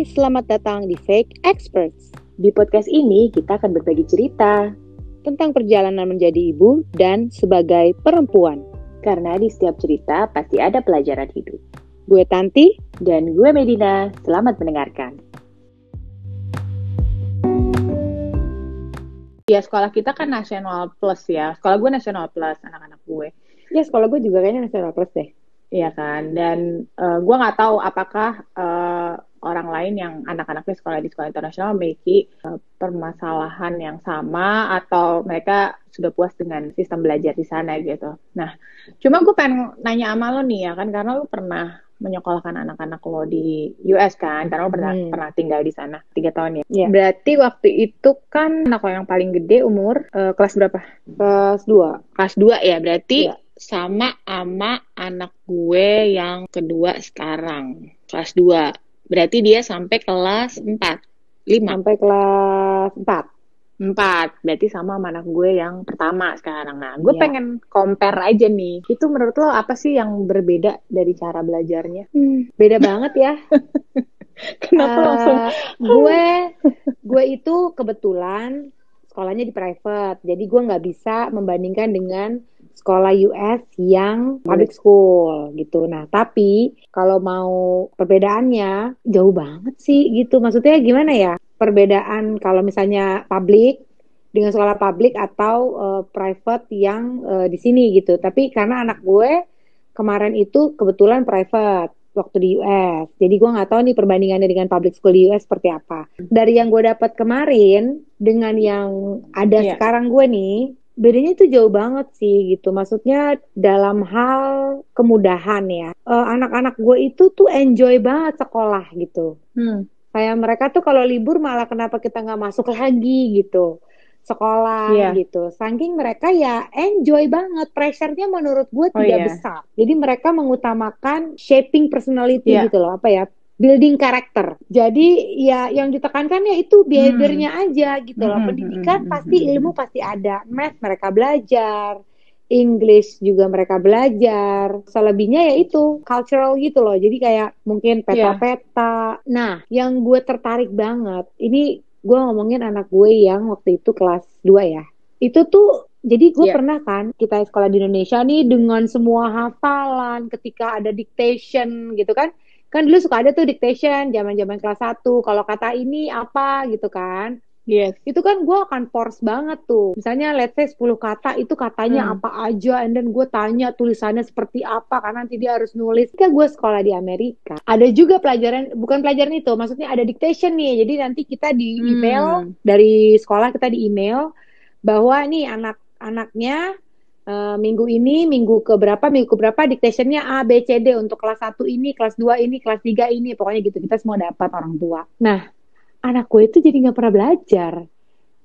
Hai, selamat datang di Fake Experts. Di podcast ini kita akan berbagi cerita tentang perjalanan menjadi ibu dan sebagai perempuan. Karena di setiap cerita pasti ada pelajaran hidup. Gue Tanti dan gue Medina. Selamat mendengarkan. Ya sekolah kita kan nasional plus ya. Sekolah gue nasional plus anak-anak gue. Ya sekolah gue juga kayaknya nasional plus deh. Iya kan. Dan uh, gue nggak tahu apakah uh, orang lain yang anak-anaknya sekolah di sekolah internasional memiliki uh, permasalahan yang sama atau mereka sudah puas dengan sistem belajar di sana gitu. Nah, cuma gue pengen nanya sama lo nih ya kan karena lo pernah menyekolahkan anak-anak lo di US kan karena lo pernah hmm. pernah tinggal di sana tiga tahun ya. Yeah. Berarti waktu itu kan anak lo yang paling gede umur uh, kelas berapa? Kelas 2. Kelas 2 ya berarti yeah sama ama anak gue yang kedua sekarang kelas 2 berarti dia sampai kelas 4 5 sampai kelas 4 4 berarti sama sama anak gue yang pertama sekarang. Nah gue ya. pengen compare aja nih. Itu menurut lo apa sih yang berbeda dari cara belajarnya? Hmm, beda banget ya. Kenapa uh, langsung? gue gue itu kebetulan sekolahnya di private. Jadi gue nggak bisa membandingkan dengan sekolah US yang public school gitu. Nah, tapi kalau mau perbedaannya jauh banget sih gitu. Maksudnya gimana ya? Perbedaan kalau misalnya public dengan sekolah publik atau uh, private yang uh, di sini gitu. Tapi karena anak gue kemarin itu kebetulan private waktu di US. Jadi gue nggak tahu nih perbandingannya dengan public school di US seperti apa. Dari yang gue dapat kemarin dengan yang ada yeah. sekarang gue nih, bedanya itu jauh banget sih gitu. Maksudnya dalam hal kemudahan ya. Uh, anak-anak gue itu tuh enjoy banget sekolah gitu. Hmm. Kayak mereka tuh kalau libur malah kenapa kita nggak masuk lagi gitu sekolah yeah. gitu. Saking mereka ya enjoy banget. Pressure-nya menurut gue oh, tidak yeah. besar. Jadi mereka mengutamakan shaping personality yeah. gitu loh. Apa ya? Building karakter. Jadi ya yang ditekankan ya itu behaviornya hmm. aja gitu loh. Hmm, Pendidikan hmm, hmm, pasti ilmu pasti ada. Math mereka belajar, English juga mereka belajar. Selebihnya ya itu cultural gitu loh. Jadi kayak mungkin peta-peta. Yeah. Nah, yang gue tertarik banget ini gue ngomongin anak gue yang waktu itu kelas 2 ya. Itu tuh jadi gue yeah. pernah kan kita sekolah di Indonesia nih dengan semua hafalan ketika ada dictation gitu kan kan dulu suka ada tuh dictation zaman-zaman kelas 1 kalau kata ini apa gitu kan Yes. Itu kan gue akan force banget tuh. Misalnya let's say 10 kata itu katanya hmm. apa aja and then gue tanya tulisannya seperti apa karena nanti dia harus nulis. Ketika gue sekolah di Amerika, ada juga pelajaran bukan pelajaran itu, maksudnya ada dictation nih. Jadi nanti kita di email hmm. dari sekolah kita di email bahwa nih anak-anaknya uh, minggu ini, minggu ke berapa, minggu ke berapa dictationnya A, B, C, D untuk kelas 1 ini, kelas 2 ini, kelas 3 ini, pokoknya gitu kita semua dapat orang tua. Nah, anak gue itu jadi nggak pernah belajar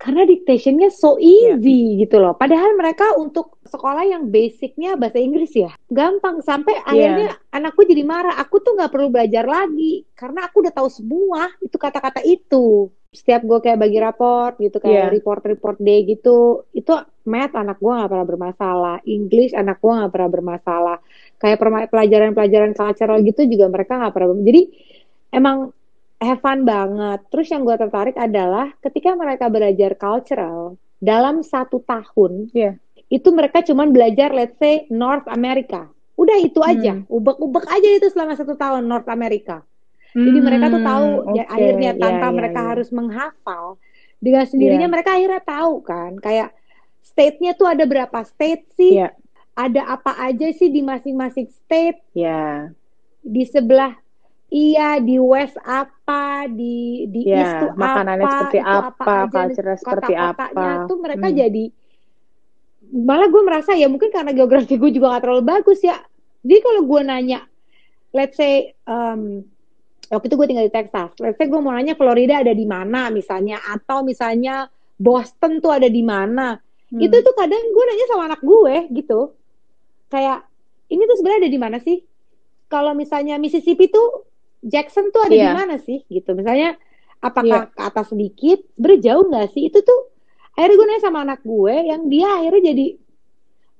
karena dictationnya so easy yeah. gitu loh. Padahal mereka untuk sekolah yang basicnya bahasa Inggris ya, gampang sampai yeah. akhirnya anakku jadi marah. Aku tuh nggak perlu belajar lagi karena aku udah tahu semua itu kata-kata itu. Setiap gue kayak bagi raport gitu kayak yeah. report-report day gitu, itu math anak gue nggak pernah bermasalah, English anak gue nggak pernah bermasalah. Kayak pelajaran-pelajaran cultural gitu juga mereka nggak pernah. Jadi emang have fun banget. Terus yang gue tertarik adalah ketika mereka belajar cultural dalam satu tahun, yeah. itu mereka cuma belajar let's say North America. Udah itu aja, hmm. ubek-ubek aja itu selama satu tahun North America. Hmm, Jadi mereka tuh tahu okay. ya, akhirnya tanpa yeah, yeah, mereka yeah. harus menghafal dengan sendirinya yeah. mereka akhirnya tahu kan kayak state-nya tuh ada berapa state sih? Yeah. Ada apa aja sih di masing-masing state? Yeah. Di sebelah Iya di West apa di di ya, East tuh makanannya apa, seperti apa, apa culture seperti apa. tuh mereka hmm. jadi malah gue merasa ya mungkin karena geografi gue juga gak terlalu bagus ya. Jadi kalau gue nanya, let's say um, waktu itu gue tinggal di Texas, let's say gue mau nanya Florida ada di mana misalnya atau misalnya Boston tuh ada di mana. Hmm. Itu tuh kadang gue nanya sama anak gue gitu. Kayak ini tuh sebenarnya ada di mana sih? Kalau misalnya Mississippi tuh Jackson tuh ada yeah. di mana sih gitu misalnya apakah yeah. ke atas sedikit berjauh nggak sih itu tuh akhirnya gue nanya sama anak gue yang dia akhirnya jadi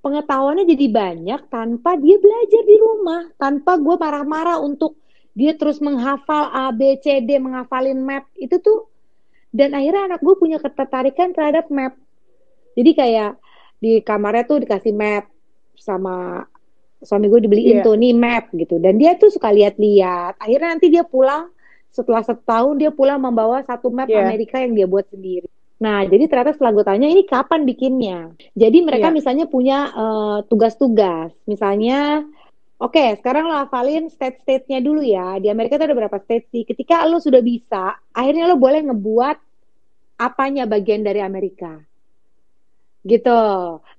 pengetahuannya jadi banyak tanpa dia belajar di rumah tanpa gue marah-marah untuk dia terus menghafal A, B, C, D, menghafalin map. Itu tuh, dan akhirnya anak gue punya ketertarikan terhadap map. Jadi kayak di kamarnya tuh dikasih map sama suami gue dibeliin yeah. tuh nih map gitu dan dia tuh suka lihat-lihat akhirnya nanti dia pulang setelah setahun dia pulang membawa satu map yeah. Amerika yang dia buat sendiri nah jadi ternyata setelah gue tanya ini kapan bikinnya jadi mereka yeah. misalnya punya uh, tugas-tugas misalnya Oke, okay, sekarang lo hafalin state-state-nya dulu ya. Di Amerika itu ada berapa state sih? Ketika lo sudah bisa, akhirnya lo boleh ngebuat apanya bagian dari Amerika. Gitu.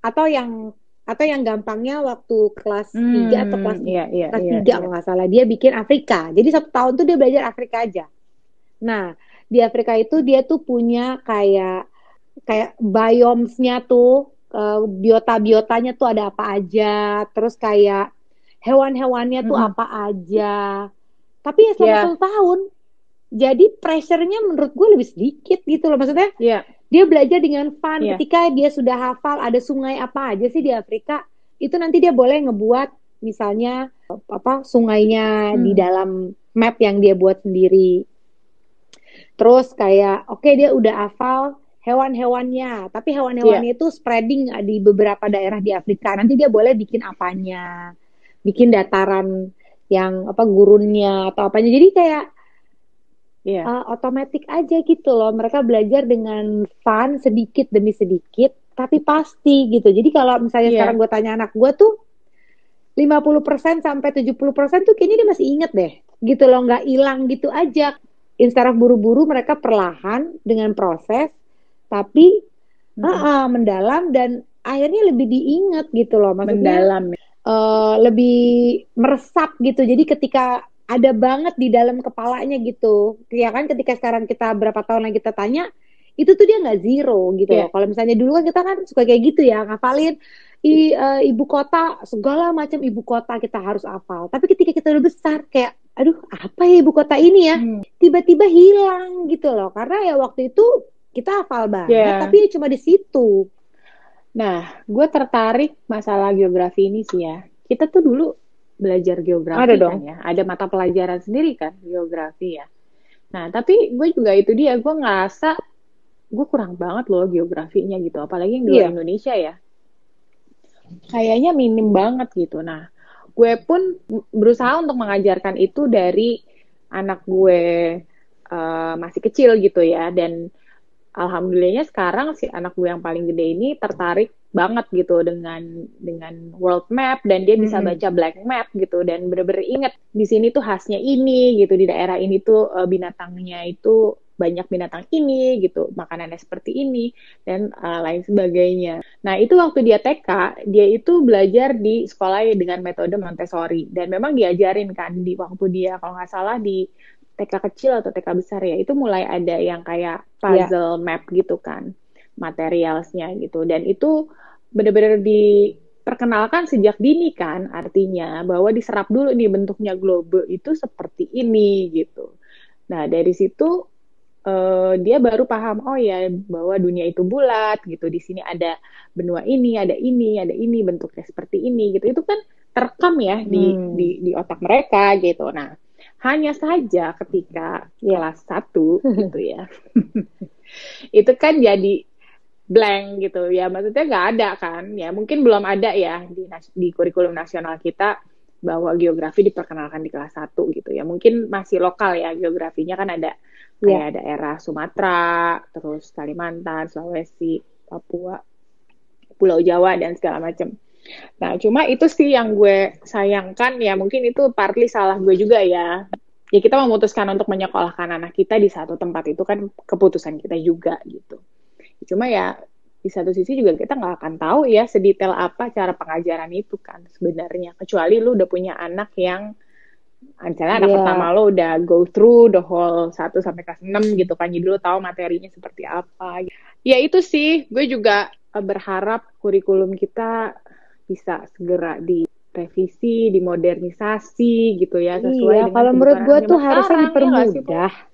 Atau yang atau yang gampangnya waktu kelas hmm, 3 atau kelas iya, iya, kelas iya, 3 iya. kalau nggak salah dia bikin Afrika jadi satu tahun tuh dia belajar Afrika aja nah di Afrika itu dia tuh punya kayak kayak biomsnya tuh uh, biota-biotanya tuh ada apa aja terus kayak hewan-hewannya tuh hmm. apa aja tapi ya selama yeah. satu tahun jadi pressure-nya menurut gue lebih sedikit gitu loh maksudnya yeah dia belajar dengan fun yeah. ketika dia sudah hafal ada sungai apa aja sih di Afrika itu nanti dia boleh ngebuat misalnya apa sungainya hmm. di dalam map yang dia buat sendiri terus kayak oke okay, dia udah hafal hewan-hewannya tapi hewan-hewannya yeah. itu spreading di beberapa daerah di Afrika nanti dia boleh bikin apanya bikin dataran yang apa gurunnya atau apanya jadi kayak yeah. Iya. uh, otomatis aja gitu loh mereka belajar dengan fun sedikit demi sedikit tapi pasti gitu jadi kalau misalnya yeah. sekarang gue tanya anak gue tuh 50% sampai 70% tuh kayaknya dia masih inget deh gitu loh nggak hilang gitu aja instead buru-buru mereka perlahan dengan proses tapi hmm. uh, uh, mendalam dan akhirnya lebih diingat gitu loh maksudnya mendalam uh, lebih meresap gitu jadi ketika ada banget di dalam kepalanya gitu ya kan ketika sekarang kita berapa tahun lagi kita tanya itu tuh dia nggak zero gitu yeah. loh kalau misalnya dulu kan kita kan suka kayak gitu ya ngafalin i, uh, ibu kota segala macam ibu kota kita harus hafal tapi ketika kita udah besar kayak aduh apa ya ibu kota ini ya hmm. tiba-tiba hmm. hilang gitu loh karena ya waktu itu kita hafal banget yeah. tapi ya cuma di situ nah gue tertarik masalah geografi ini sih ya kita tuh dulu belajar geografi ada kan dong. ya. Ada mata pelajaran sendiri kan geografi ya. Nah, tapi gue juga itu dia, gue ngerasa gue kurang banget loh geografinya gitu. Apalagi yang di yeah. Indonesia ya. Kayaknya minim banget gitu. Nah, gue pun berusaha untuk mengajarkan itu dari anak gue uh, masih kecil gitu ya. Dan alhamdulillahnya sekarang si anak gue yang paling gede ini tertarik banget gitu dengan dengan world map dan dia bisa baca black map gitu dan bener-bener inget di sini tuh khasnya ini gitu di daerah ini tuh uh, binatangnya itu banyak binatang ini gitu makanannya seperti ini dan uh, lain sebagainya. Nah itu waktu dia TK dia itu belajar di sekolah dengan metode Montessori dan memang diajarin kan di waktu dia kalau nggak salah di TK kecil atau TK besar ya itu mulai ada yang kayak iya. puzzle yeah. map gitu kan materialsnya gitu dan itu benar-benar diperkenalkan sejak dini kan artinya bahwa diserap dulu nih bentuknya globe itu seperti ini gitu nah dari situ uh, dia baru paham oh ya bahwa dunia itu bulat gitu di sini ada benua ini ada ini ada ini bentuknya seperti ini gitu itu kan terekam ya di hmm. di di otak mereka gitu nah hanya saja ketika kelas satu gitu ya itu kan jadi blank gitu ya maksudnya nggak ada kan ya mungkin belum ada ya di di kurikulum nasional kita bahwa geografi diperkenalkan di kelas satu gitu ya mungkin masih lokal ya geografinya kan ada ya. kayak yeah. daerah Sumatera terus Kalimantan Sulawesi Papua Pulau Jawa dan segala macam nah cuma itu sih yang gue sayangkan ya mungkin itu partly salah gue juga ya ya kita memutuskan untuk menyekolahkan anak kita di satu tempat itu kan keputusan kita juga gitu Cuma ya di satu sisi juga kita nggak akan tahu ya sedetail apa cara pengajaran itu kan sebenarnya. Kecuali lu udah punya anak yang misalnya anak yeah. pertama lo udah go through the whole 1 sampai kelas 6 gitu kan. Jadi lu tahu materinya seperti apa. Ya itu sih, gue juga eh, berharap kurikulum kita bisa segera direvisi, dimodernisasi gitu ya sesuai iya, kalau menurut gue tuh harusnya ya dipermudah. Ya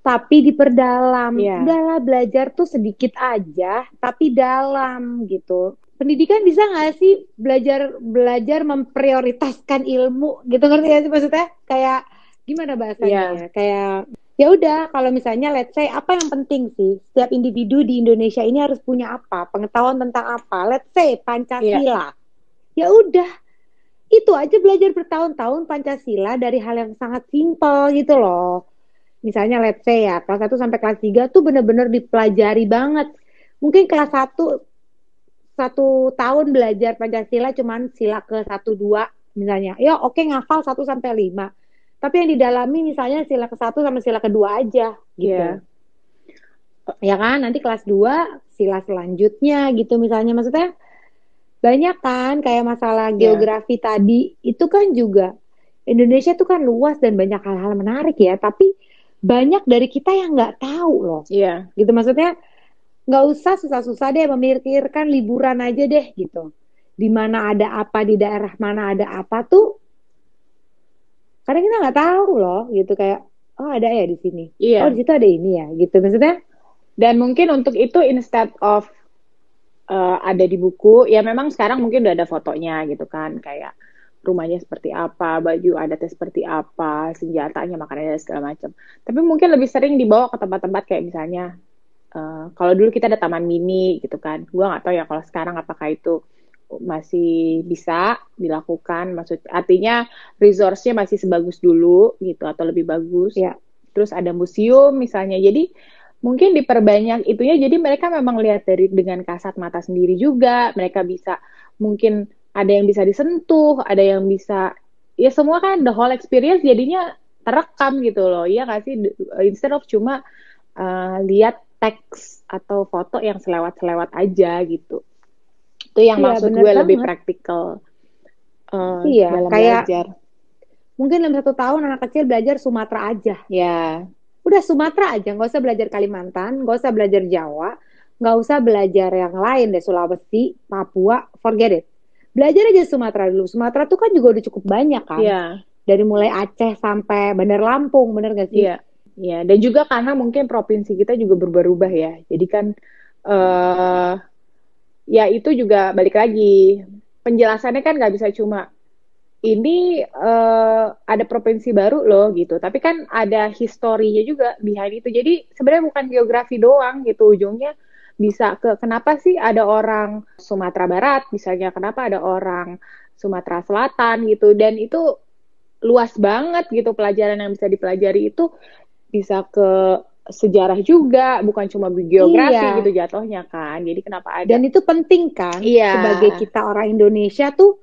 tapi diperdalam. Yeah. Udahlah belajar tuh sedikit aja, tapi dalam gitu. Pendidikan bisa nggak sih belajar belajar memprioritaskan ilmu gitu ngerti gak sih maksudnya? Kayak gimana bahasanya yeah. kayak ya udah kalau misalnya let's say apa yang penting sih? Setiap individu di Indonesia ini harus punya apa? Pengetahuan tentang apa? Let's say Pancasila. Yeah. ya udah. Itu aja belajar bertahun-tahun Pancasila dari hal yang sangat simpel gitu loh. Misalnya let's say ya kelas 1 sampai kelas 3 tuh bener-bener dipelajari banget. Mungkin kelas 1 satu tahun belajar Pancasila cuman sila ke satu dua misalnya. Ya oke okay, ngafal 1 sampai 5 tapi yang didalami misalnya sila ke satu sama sila kedua aja gitu. Yeah. ya kan? Nanti kelas 2 sila selanjutnya gitu misalnya. Maksudnya banyak kan kayak masalah yeah. geografi tadi. Itu kan juga Indonesia tuh kan luas dan banyak hal-hal menarik ya. Tapi banyak dari kita yang nggak tahu loh. Iya. Yeah. gitu maksudnya nggak usah susah-susah deh memikirkan liburan aja deh gitu. Di mana ada apa di daerah mana ada apa tuh karena kita nggak tahu loh gitu kayak oh ada ya di sini iya. oh di situ ada ini ya gitu maksudnya dan mungkin untuk itu instead of uh, ada di buku ya memang sekarang mungkin udah ada fotonya gitu kan kayak rumahnya seperti apa, baju adatnya seperti apa, senjatanya, makanannya segala macam. Tapi mungkin lebih sering dibawa ke tempat-tempat kayak misalnya uh, kalau dulu kita ada taman mini gitu kan. Gua nggak tahu ya kalau sekarang apakah itu masih bisa dilakukan. Maksud artinya resource-nya masih sebagus dulu gitu atau lebih bagus. Ya. terus ada museum misalnya. Jadi mungkin diperbanyak itunya. Jadi mereka memang lihat dari dengan kasat mata sendiri juga. Mereka bisa mungkin ada yang bisa disentuh ada yang bisa ya semua kan the whole experience jadinya terekam gitu loh. Iya nggak sih? Instead of cuma uh, lihat teks atau foto yang selewat-selewat aja gitu itu yang iya, maksud gue banget. lebih praktikal uh, iya, dalam kayak, belajar mungkin dalam satu tahun anak kecil belajar Sumatera aja ya udah Sumatera aja nggak usah belajar Kalimantan nggak usah belajar Jawa nggak usah belajar yang lain deh Sulawesi Papua forget it belajar aja Sumatera dulu Sumatera tuh kan juga udah cukup banyak kan Iya. dari mulai Aceh sampai Bandar Lampung bener gak sih Iya. Iya, dan juga karena mungkin provinsi kita juga berubah-ubah ya. Jadi kan uh, ya itu juga balik lagi. Penjelasannya kan nggak bisa cuma ini uh, ada provinsi baru loh gitu. Tapi kan ada historinya juga behind itu. Jadi sebenarnya bukan geografi doang gitu. Ujungnya bisa ke kenapa sih ada orang Sumatera Barat? Misalnya kenapa ada orang Sumatera Selatan gitu? Dan itu luas banget gitu. Pelajaran yang bisa dipelajari itu bisa ke sejarah juga, bukan cuma geografi iya. gitu jatuhnya kan. Jadi kenapa ada? Dan itu penting kan iya. sebagai kita orang Indonesia tuh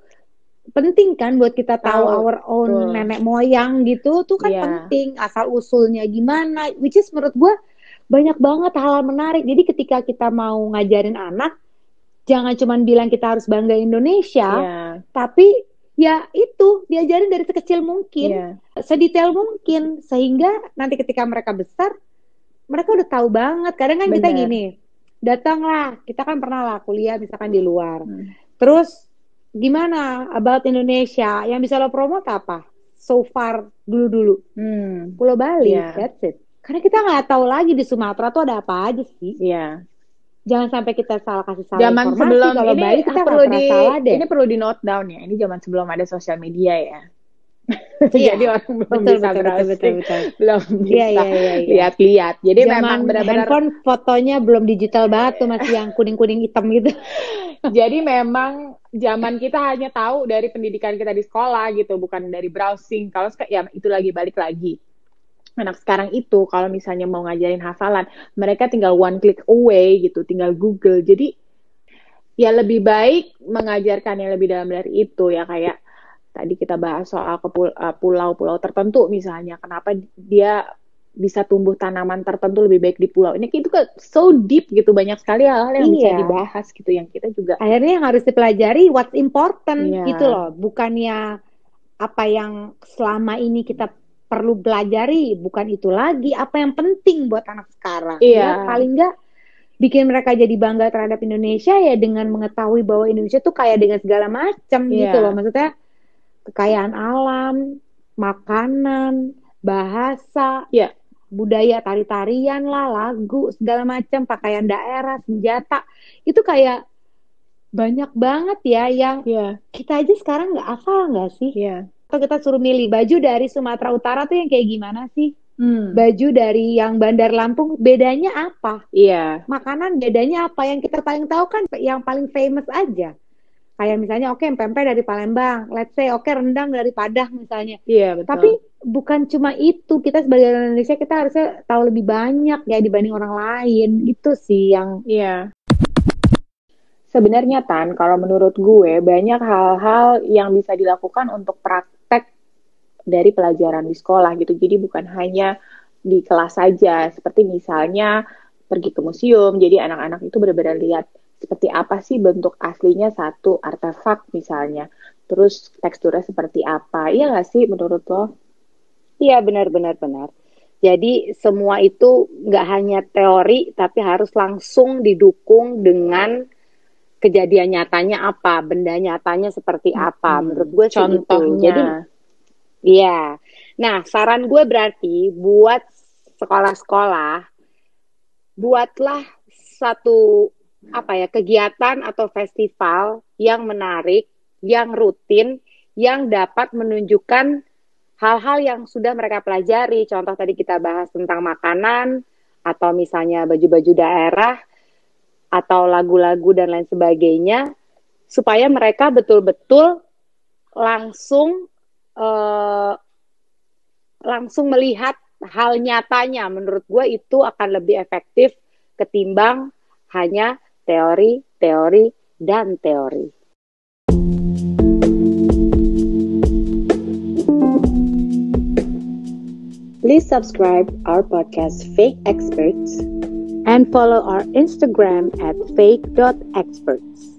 penting kan buat kita tahu, tahu our own tuh. nenek moyang gitu tuh kan iya. penting asal usulnya gimana. Which is menurut gua banyak banget hal-hal menarik. Jadi ketika kita mau ngajarin anak, jangan cuma bilang kita harus bangga Indonesia, iya. tapi ya itu diajarin dari sekecil mungkin, yeah. sedetail mungkin, sehingga nanti ketika mereka besar mereka udah tahu banget. Kadang kan Bener. kita gini, datanglah, kita kan pernah lah kuliah misalkan di luar. Hmm. Terus gimana about Indonesia? Yang bisa lo promote apa? So far dulu-dulu. Hmm. Pulau Bali, yeah. that's it. Karena kita nggak tahu lagi di Sumatera tuh ada apa aja sih. Iya. Yeah. Jangan sampai kita salah kasih salah zaman informasi. sebelum kalau ini Bali kita perlu di salah deh. ini perlu di note down ya. Ini zaman sebelum ada sosial media ya. Iya. Jadi orang belum betul, bisa betul, browsing, betul, betul, belum Iya, bisa iya, iya, iya. lihat-lihat. Jadi Zaman memang benar-benar handphone fotonya belum digital banget tuh masih yang kuning-kuning hitam gitu. Jadi memang zaman kita hanya tahu dari pendidikan kita di sekolah gitu, bukan dari browsing. Kalau ya itu lagi balik lagi. Anak sekarang itu kalau misalnya mau ngajarin hafalan, mereka tinggal one click away gitu, tinggal Google. Jadi ya lebih baik mengajarkan yang lebih dalam dari itu ya kayak tadi kita bahas soal uh, pulau-pulau tertentu misalnya kenapa dia bisa tumbuh tanaman tertentu lebih baik di pulau ini itu kan so deep gitu banyak sekali hal-hal yang Iya. bisa dibahas gitu yang kita juga Akhirnya yang harus dipelajari what's important Iya. gitu loh, bukannya apa yang selama ini kita perlu pelajari, bukan itu lagi apa yang penting buat anak sekarang. Iya. Ya, paling enggak bikin mereka jadi bangga terhadap Indonesia ya dengan mengetahui bahwa Indonesia tuh kaya dengan segala macam Iya. gitu loh. Maksudnya kekayaan alam, makanan, bahasa, Iya. budaya tari-tarian lah, lagu, segala macam, pakaian daerah, senjata. Itu kayak banyak banget ya yang Iya, kita aja sekarang nggak hafal nggak sih? iya. Atau kita suruh milih baju dari Sumatera Utara tuh yang kayak gimana sih? Hmm. Baju dari yang Bandar Lampung bedanya apa? Iya. Makanan bedanya apa? Yang kita paling tahu kan yang paling famous aja. Kayak misalnya oke pempek dari Palembang, let's say oke rendang dari Padang misalnya. Iya, betul. Tapi bukan cuma itu, kita sebagai orang Indonesia kita harusnya tahu lebih banyak ya dibanding orang lain. Gitu sih yang Iya. Sebenarnya Tan, kalau menurut gue banyak hal-hal yang bisa dilakukan untuk praktek dari pelajaran di sekolah gitu. Jadi bukan hanya di kelas saja, seperti misalnya pergi ke museum. Jadi anak-anak itu benar-benar lihat seperti apa sih bentuk aslinya satu artefak misalnya. Terus teksturnya seperti apa. Iya nggak sih menurut lo? Iya benar-benar benar. Jadi semua itu nggak hanya teori tapi harus langsung didukung dengan kejadian nyatanya apa, benda nyatanya seperti apa. Hmm, Menurut gue gitu. Contohnya. Jadi iya. Nah, saran gue berarti buat sekolah-sekolah buatlah satu apa ya kegiatan atau festival yang menarik, yang rutin, yang dapat menunjukkan hal-hal yang sudah mereka pelajari. Contoh tadi kita bahas tentang makanan atau misalnya baju-baju daerah atau lagu-lagu dan lain sebagainya supaya mereka betul-betul langsung eh, langsung melihat hal nyatanya. Menurut gue itu akan lebih efektif ketimbang hanya teori, teori, dan teori. Please subscribe our podcast Fake Experts and follow our Instagram at fake.experts.